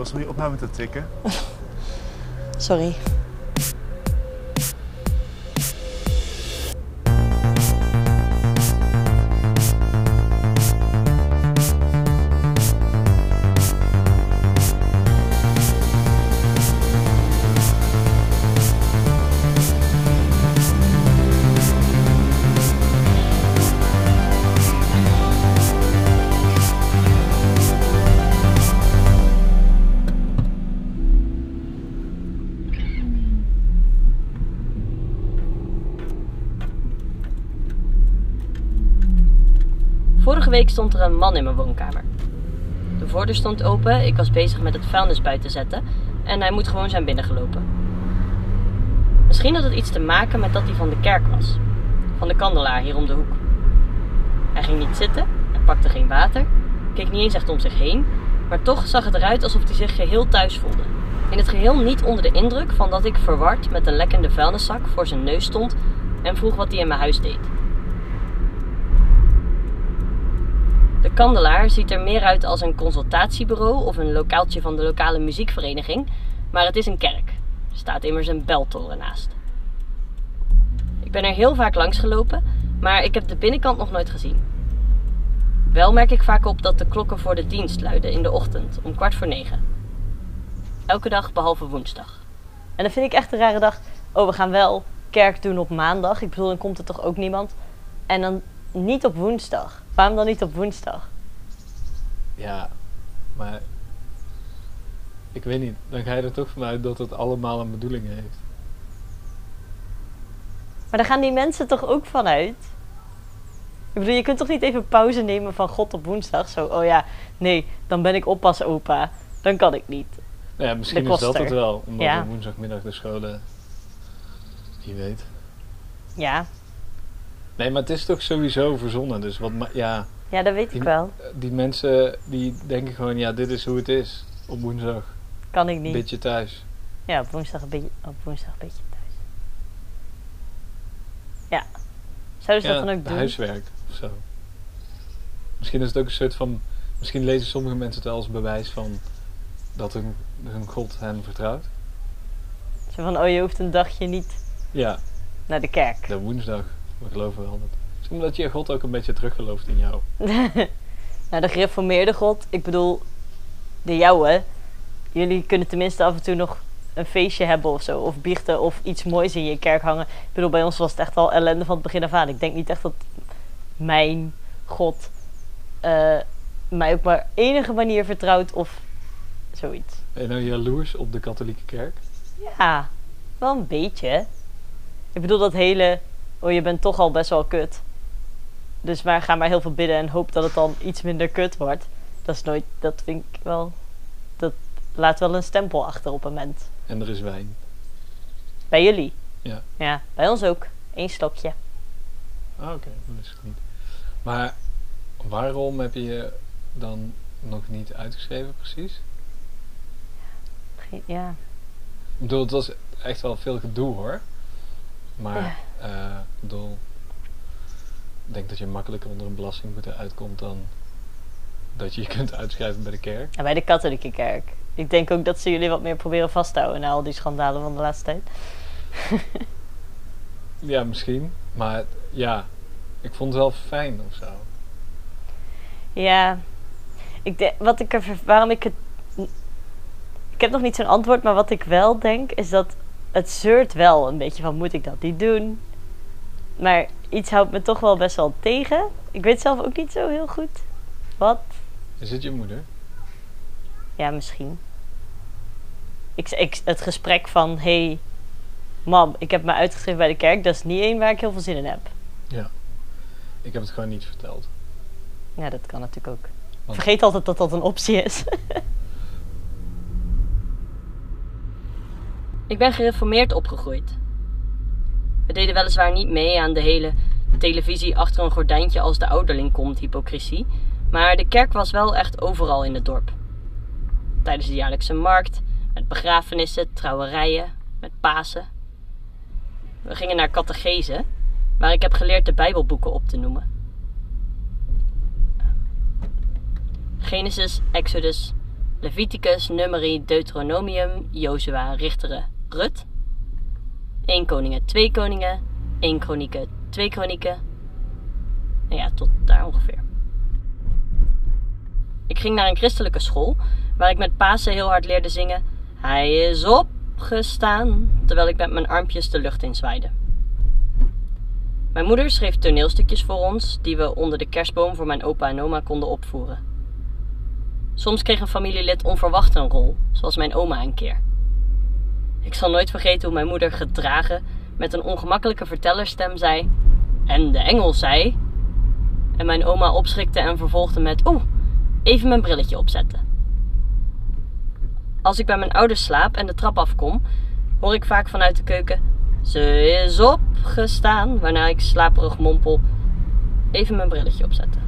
Jos, wil je met te tikken? Sorry. Vorige week stond er een man in mijn woonkamer. De voordeur stond open, ik was bezig met het vuilnis buiten zetten en hij moet gewoon zijn binnengelopen. Misschien had het iets te maken met dat hij van de kerk was, van de kandelaar hier om de hoek. Hij ging niet zitten, hij pakte geen water, keek niet eens echt om zich heen, maar toch zag het eruit alsof hij zich geheel thuis voelde. In het geheel niet onder de indruk van dat ik verward met een lekkende vuilniszak voor zijn neus stond en vroeg wat hij in mijn huis deed. De Kandelaar ziet er meer uit als een consultatiebureau of een lokaaltje van de lokale muziekvereniging, maar het is een kerk. Er staat immers een beltoren naast. Ik ben er heel vaak langs gelopen, maar ik heb de binnenkant nog nooit gezien. Wel merk ik vaak op dat de klokken voor de dienst luiden in de ochtend om kwart voor negen. Elke dag behalve woensdag. En dan vind ik echt een rare dag. Oh, we gaan wel kerk doen op maandag. Ik bedoel, dan komt er toch ook niemand. En dan niet op woensdag. Waarom dan niet op woensdag? Ja, maar ik weet niet. Dan ga je er toch vanuit dat het allemaal een bedoeling heeft. Maar daar gaan die mensen toch ook vanuit? Ik bedoel, je kunt toch niet even pauze nemen van God op woensdag? Zo, oh ja, nee, dan ben ik oppasopa. Dan kan ik niet. Nou ja, misschien is dat het wel. Omdat Ja. woensdagmiddag de scholen... Wie weet. Ja, Nee, maar het is toch sowieso verzonnen. Dus wat... Ja, ja dat weet ik wel. die mensen die denken gewoon... Ja, dit is hoe het is. Op woensdag. Kan ik niet. Beetje thuis. Ja, op woensdag een beetje, op woensdag een beetje thuis. Ja. Zouden ze ja, dat dan ook doen? huiswerk of zo. Misschien is het ook een soort van... Misschien lezen sommige mensen het wel als bewijs van... Dat hun, hun God hen vertrouwt. Zo van, oh je hoeft een dagje niet Ja, naar de kerk. de woensdag. We geloven wel dat. Omdat je God ook een beetje teruggelooft in jou. nou, de gereformeerde God, ik bedoel, de jouwe. Jullie kunnen tenminste af en toe nog een feestje hebben of zo. Of biechten of iets moois in je kerk hangen. Ik bedoel, bij ons was het echt al ellende van het begin af aan. Ik denk niet echt dat mijn God eh, mij op maar enige manier vertrouwt of zoiets. Ben je nou jaloers op de katholieke kerk? Ja, wel een beetje. Ik bedoel dat hele, oh je bent toch al best wel kut. Dus maar ga maar heel veel bidden en hoop dat het dan iets minder kut wordt. Dat is nooit, dat vind ik wel, dat laat wel een stempel achter op een mens. En er is wijn. Bij jullie? Ja. Ja, bij ons ook. Eén stokje. Ah, oké. Dat is het niet. Maar waarom heb je je dan nog niet uitgeschreven precies? Ja. Ik bedoel, het was echt wel veel gedoe hoor. Maar, Ja. eh, ik bedoel... Ik denk dat je makkelijker onder een belastingboete uitkomt dan dat je je kunt uitschrijven bij de kerk. En bij de katholieke kerk. Ik denk ook dat ze jullie wat meer proberen vasthouden na al die schandalen van de laatste tijd. Ja, misschien. Maar ja, ik vond het wel fijn of zo. Ja, ik wat ik er, waarom ik het. Ik heb nog niet zo'n antwoord, maar wat ik wel denk is dat het zeurt wel een beetje van moet ik dat niet doen. Maar iets houdt me toch wel best wel tegen. Ik weet zelf ook niet zo heel goed. Wat? Is het je moeder? Ja, misschien. Ik, ik, het gesprek van hey, mam, ik heb me uitgeschreven bij de kerk, dat is niet één waar ik heel veel zin in heb. Ik heb het gewoon niet verteld. Ja, dat kan natuurlijk ook. Want- Vergeet altijd dat dat een optie is. Ik ben gereformeerd opgegroeid. We deden weliswaar niet mee aan de hele televisie achter een gordijntje als de ouderling komt hypocrisie, maar de kerk was wel echt overal in het dorp. Tijdens de jaarlijkse markt, met begrafenissen, trouwerijen, met Pasen. We gingen naar catechese, waar ik heb geleerd de Bijbelboeken op te noemen. Genesis, Exodus, Leviticus, Numeri, Deuteronomium, Jozua, Richteren, Rut. 1 Koningen, 2 Koningen, 1 Kronieken, 2 Kronieken. En ja, tot daar ongeveer. Ik ging naar een christelijke school, waar ik met Pasen heel hard leerde zingen... Hij is opgestaan, terwijl ik met mijn armpjes de lucht in zwaaide. Mijn moeder schreef toneelstukjes voor ons, die we onder de kerstboom voor mijn opa en oma konden opvoeren. Soms kreeg een familielid onverwacht een rol, zoals mijn oma een keer. Ik zal nooit vergeten hoe mijn moeder gedragen met een ongemakkelijke vertellerstem zei: En de engel zei. En mijn oma opschrikte en vervolgde met: Oeh, even mijn brilletje opzetten. Als ik bij mijn ouders slaap en de trap afkom, hoor ik vaak vanuit de keuken: Ze is opgestaan, waarna ik slaperig mompel: Even mijn brilletje opzetten.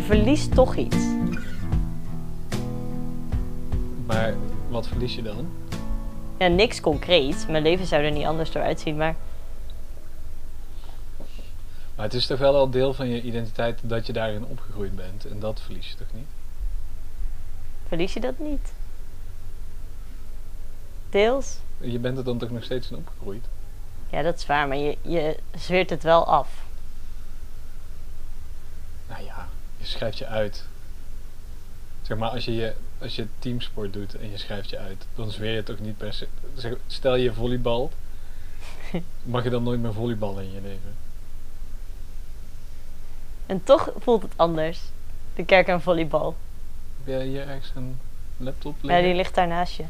Je verliest toch iets. Maar wat verlies je dan? Ja, niks concreets. Mijn leven zou er niet anders door uitzien, maar Maar het is toch wel al deel van je identiteit dat je daarin opgegroeid bent. En dat verlies je toch niet? verlies je dat niet? Deels? Je bent er dan toch nog steeds in opgegroeid? Ja, dat is waar, maar je, je zweert het wel af. Nou ja, je schrijft je uit. Zeg maar, als je, je, als je teamsport doet en je schrijft je uit, dan zweer je toch niet per se. Zeg, stel je volleybal, mag je dan nooit meer volleyballen in je leven? En toch voelt het anders. De kerk en volleybal. Heb jij hier ergens een laptop Ja, liggen? die ligt daar naast je.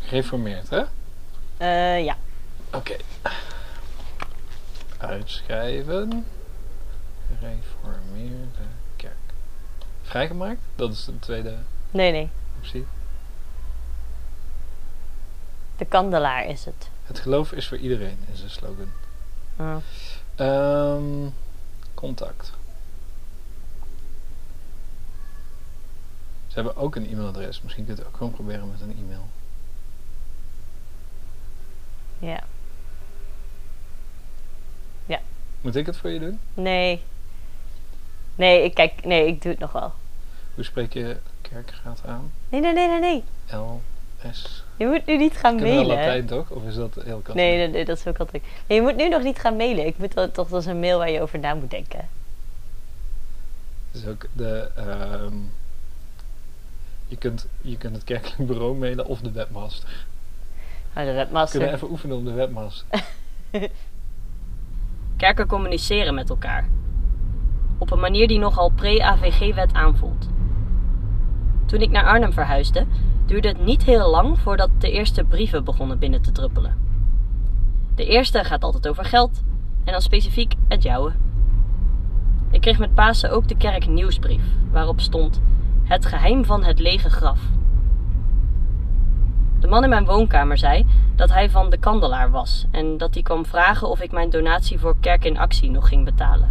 Gereformeerd, hè? Eh, ja. Oké. Uitschrijven. Gereformeerde kerk. Vrijgemaakt? Dat is de tweede Nee, nee. optie. De kandelaar is het. Het geloof is voor iedereen, is een slogan. Ah. Ehm, contact. Ze hebben ook een e-mailadres. Misschien kun je het ook gewoon proberen met een e-mail. Ja. Moet ik het voor je doen? Nee. Nee, ik kijk. Nee, ik doe het nog wel. Hoe spreek je kerkraad aan? Nee, nee, nee, nee, nee. L, S. Je moet nu niet gaan we mailen. Latijn toch? Of is dat heel katholiek? Nee, nee, nee, dat is ook altijd. Nee, je moet nu nog niet gaan mailen. Ik moet wel, toch dat is een mail waar je over na moet denken. Is ook de... ehm, je, kunt, je kunt het kerkelijk bureau mailen of de webmaster. Maar de We webmaster. kunnen even oefenen op de webmaster. Kerken communiceren met elkaar. Op een manier die nogal pre-AVG-wet aanvoelt. Toen ik naar Arnhem verhuisde, duurde het niet heel lang voordat de eerste brieven begonnen binnen te druppelen. De eerste gaat altijd over geld en dan specifiek het jouwe. Ik kreeg met Pasen ook de kerk nieuwsbrief, waarop stond Het geheim van het lege graf. De man in mijn woonkamer zei dat hij van de kandelaar was en dat hij kwam vragen of ik mijn donatie voor Kerk in Actie nog ging betalen.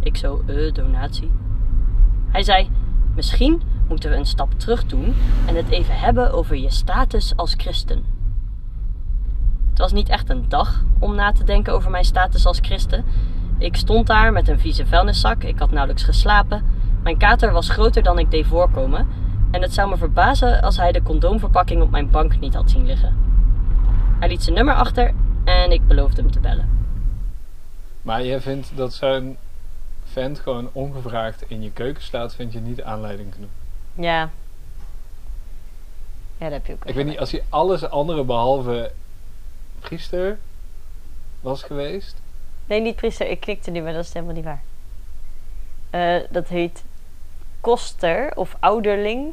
Ik zo, eh, donatie? Hij zei, misschien moeten we een stap terug doen en het even hebben over je status als christen. Het was niet echt een dag om na te denken over mijn status als christen. Ik stond daar met een vieze vuilniszak, ik had nauwelijks geslapen. Mijn kater was groter dan ik deed voorkomen en het zou me verbazen als hij de condoomverpakking op mijn bank niet had zien liggen. Hij liet zijn nummer achter en ik beloofde hem te bellen. Maar jij vindt dat zo'n vent gewoon ongevraagd in je keuken staat, vind je niet aanleiding genoeg. Ja. Ja, dat heb je ook. Ik weet niet, als hij alles andere behalve priester was geweest. Nee, niet priester. Ik knikte nu, maar dat is helemaal niet waar. Eh, dat heet koster of ouderling.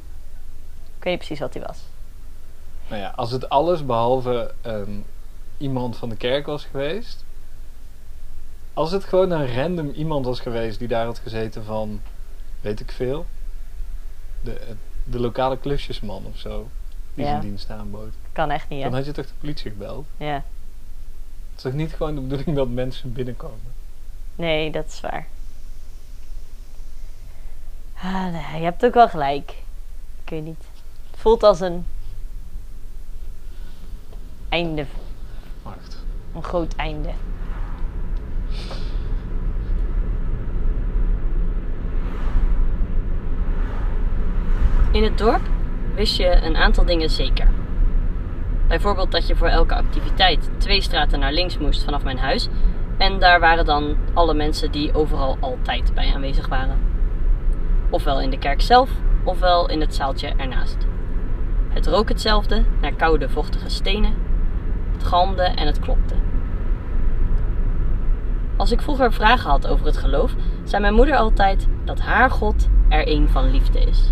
Ik weet niet precies wat hij was. Nou ja, als het alles behalve ehm, iemand van de kerk was geweest. Als het gewoon een random iemand was geweest die daar had gezeten van, weet ik veel. De, de lokale klusjesman of zo. Die Ja. zijn dienst aanbood. Kan echt niet, hè? Dan had je toch de politie gebeld? Ja. Het is toch niet gewoon de bedoeling dat mensen binnenkomen? Nee, dat is waar. Ah, nee, je hebt ook wel gelijk. Ik weet niet. Het voelt als een einde. Wacht. Een groot einde. In het dorp wist je een aantal dingen zeker. Bijvoorbeeld dat je voor elke activiteit twee straten naar links moest vanaf mijn huis. En daar waren dan alle mensen die overal altijd bij aanwezig waren. Ofwel in de kerk zelf, ofwel in het zaaltje ernaast. Het rook hetzelfde, naar koude vochtige stenen. Het galmde en het klopte. Als ik vroeger vragen had over het geloof, zei mijn moeder altijd dat haar God er een van liefde is.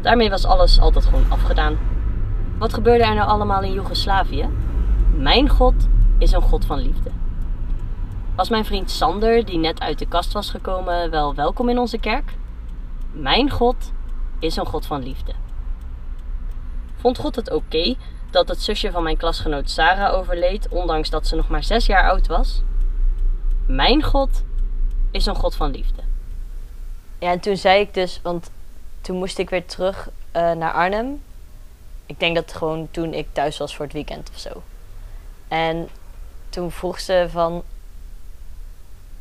Daarmee was alles altijd gewoon afgedaan. Wat gebeurde er nou allemaal in Joegoslavië? Mijn God is een God van liefde. Was mijn vriend Sander, die net uit de kast was gekomen, wel welkom in onze kerk? Mijn God is een God van liefde. Vond God het oké dat het zusje van mijn klasgenoot Sarah overleed, ondanks dat ze nog maar zes jaar oud was? Mijn God is een God van liefde. Ja, en toen zei ik dus, want toen moest ik weer terug uh, naar Arnhem. Ik denk dat gewoon toen ik thuis was voor het weekend of zo. En toen vroeg ze van,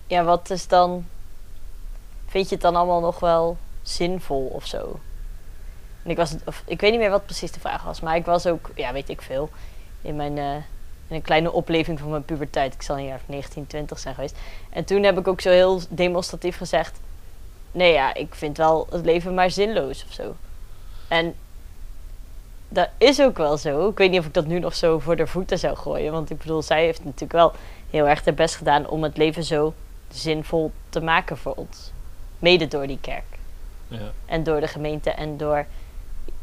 ja, wat is dan, vind je het dan allemaal nog wel zinvol of zo? En ik was, of, ik weet niet meer wat precies de vraag was, maar ik was ook, ja, weet ik veel, in mijn, uh, in een kleine opleving van mijn puberteit. Ik zal een jaar of 19, 20 zijn geweest. En toen heb ik ook zo heel demonstratief gezegd, nee ja, ik vind wel het leven maar zinloos of zo. En dat is ook wel zo. Ik weet niet of ik dat nu nog zo voor de voeten zou gooien. Want ik bedoel, zij heeft natuurlijk wel heel erg haar best gedaan om het leven zo zinvol te maken voor ons. Mede door die kerk. Ja. En door de gemeente en door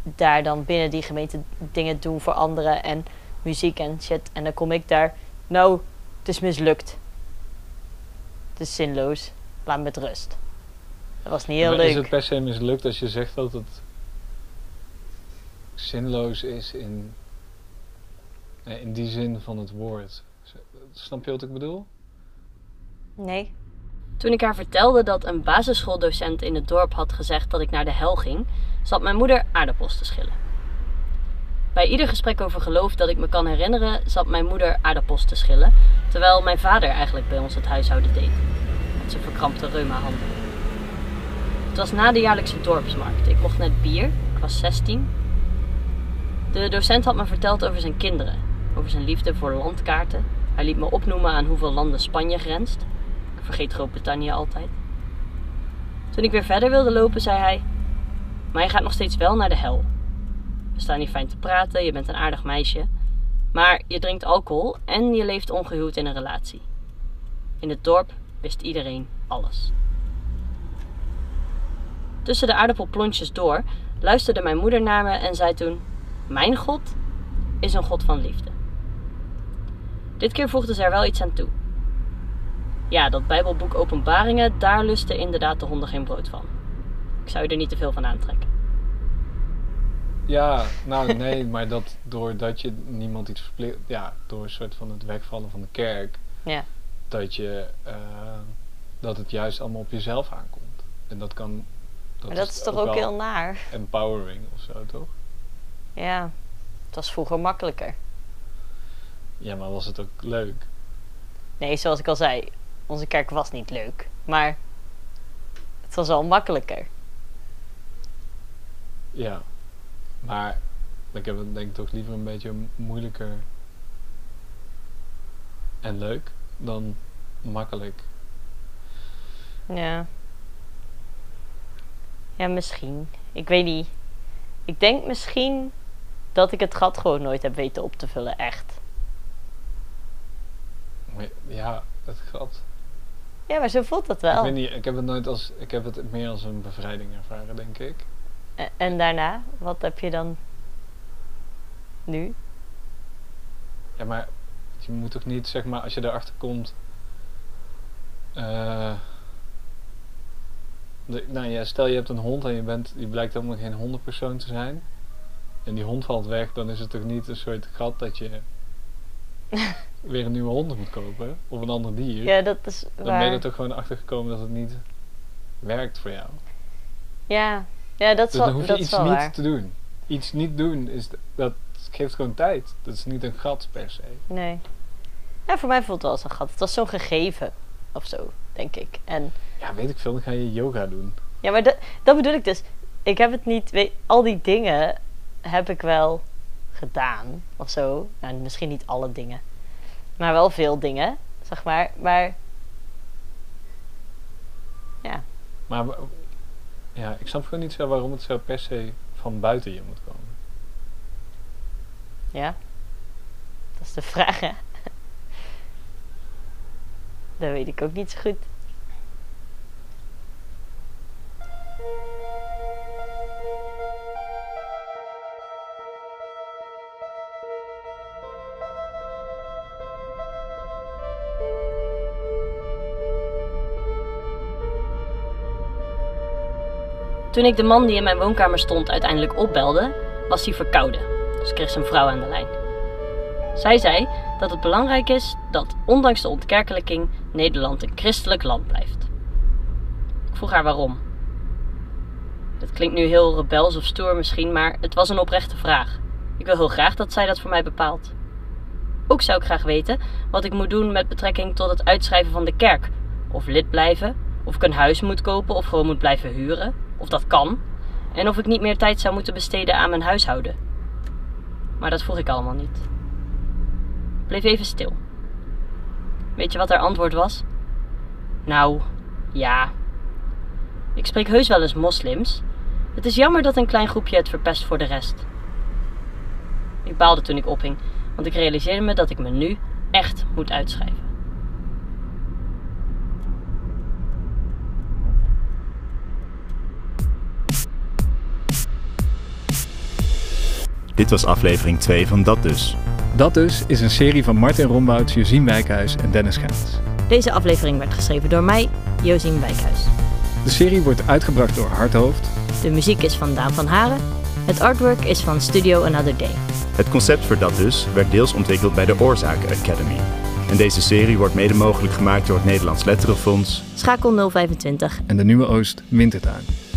daar dan binnen die gemeente dingen doen voor anderen en muziek en shit. En dan kom ik daar, nou, het is mislukt. Het is zinloos. Laat me met rust. Dat was niet heel maar leuk. Is het per se mislukt als je zegt dat het zinloos is in, nee, in die zin van het woord? Snap je wat ik bedoel? Nee. Toen ik haar vertelde dat een basisschooldocent in het dorp had gezegd dat ik naar de hel ging, zat mijn moeder aardappels te schillen. Bij ieder gesprek over geloof dat ik me kan herinneren, zat mijn moeder aardappels te schillen, terwijl mijn vader eigenlijk bij ons het huishouden deed. Met zijn verkrampte reuma-handen. Het was na de jaarlijkse dorpsmarkt. Ik mocht net bier, ik was 16. De docent had me verteld over zijn kinderen, over zijn liefde voor landkaarten. Hij liet me opnoemen aan hoeveel landen Spanje grenst. Ik vergeet Groot-Brittannië altijd. Toen ik weer verder wilde lopen, zei hij: Maar je gaat nog steeds wel naar de hel. We staan hier fijn te praten, je bent een aardig meisje. Maar je drinkt alcohol en je leeft ongehuwd in een relatie. In het dorp wist iedereen alles. Tussen de aardappelplontjes door luisterde mijn moeder naar me en zei toen: Mijn God is een God van liefde. Dit keer voegde ze er wel iets aan toe. Ja, dat Bijbelboek Openbaringen, daar lusten inderdaad de honden geen brood van. Ik zou je er niet te veel van aantrekken. Ja, nou nee, maar dat doordat je niemand iets verplicht, ja, door een soort van het wegvallen van de kerk, Ja. dat je, uh, dat het juist allemaal op jezelf aankomt. En dat kan. maar dat is toch ook, wel heel naar? Empowering of zo, toch? Ja, het was vroeger makkelijker. Ja, maar was het ook leuk? Nee, zoals ik al zei, onze kerk was niet leuk. Maar het was wel makkelijker. Ja, maar ik heb het denk ik toch liever een beetje moeilijker en leuk dan makkelijk. Ja. Ja, misschien. Ik weet niet. Ik denk misschien dat ik het gat gewoon nooit heb weten op te vullen, echt. Ja, het gat. Ja, maar zo voelt het wel. Ik weet niet, ik heb het nooit als, ik heb het meer als een bevrijding ervaren, denk ik. En, en daarna, wat heb je dan nu? Ja, maar je moet toch niet, zeg maar, als je erachter komt. Uh, de, nou ja, stel je hebt een hond en je, bent, je blijkt helemaal geen hondenpersoon te zijn. En die hond valt weg, dan is het toch niet een soort gat dat je. weer een nieuwe hond moet kopen, of een ander dier, Ja, dat is dan ben je waar. er toch gewoon achter gekomen dat het niet werkt voor jou. Ja, ja dat is Dus dan wel, hoef je dat iets niet waar. te doen. Iets niet doen, is, dat geeft gewoon tijd. Dat is niet een gat per se. Nee. Ja, voor mij voelt het wel als een gat. Het was zo'n gegeven of zo, denk ik. En Ja, weet ik veel, dan ga je yoga doen. ja, maar dat, dat bedoel ik dus. Ik heb het niet, weet, al die dingen heb ik wel gedaan of zo. Nou, misschien niet alle dingen, maar wel veel dingen, zeg maar. Maar ja, Maar ja, ik snap gewoon niet zo waarom het zo per se van buiten je moet komen. ja. Dat is de vraag, hè. Dat weet ik ook niet zo goed. Toen ik de man die in mijn woonkamer stond uiteindelijk opbelde, was hij verkouden. Dus kreeg zijn vrouw aan de lijn. Zij zei dat het belangrijk is dat, ondanks de ontkerkelijking, Nederland een christelijk land blijft. Ik vroeg haar waarom. Dat klinkt nu heel rebels of stoer misschien, maar het was een oprechte vraag. Ik wil heel graag dat zij dat voor mij bepaalt. Ook zou ik graag weten wat ik moet doen met betrekking tot het uitschrijven van de kerk. Of lid blijven, of ik een huis moet kopen of gewoon moet blijven huren, of dat kan. En of ik niet meer tijd zou moeten besteden aan mijn huishouden. Maar dat vroeg ik allemaal niet. Ik bleef even stil. Weet je wat haar antwoord was? Nou, ja. Ik spreek heus wel eens moslims. Het is jammer dat een klein groepje het verpest voor de rest. Ik baalde toen ik ophing, want ik realiseerde me dat ik me nu echt moet uitschrijven. Dit was aflevering 2 van Dat Dus. Dat dus is een serie van Martin Rombouts, Josien Wijkhuis en Dennis Gens. Deze aflevering werd geschreven door mij, Josien Wijkhuis. De serie wordt uitgebracht door Hardhoofd. De muziek is van Daan van Haren. Het artwork is van Studio Another Day. Het concept voor Dat Dus werd deels ontwikkeld bij de Oorzaken Academy. En deze serie wordt mede mogelijk gemaakt door het Nederlands Letterenfonds Schakel 025 En de Nieuwe Oost Wintertuin.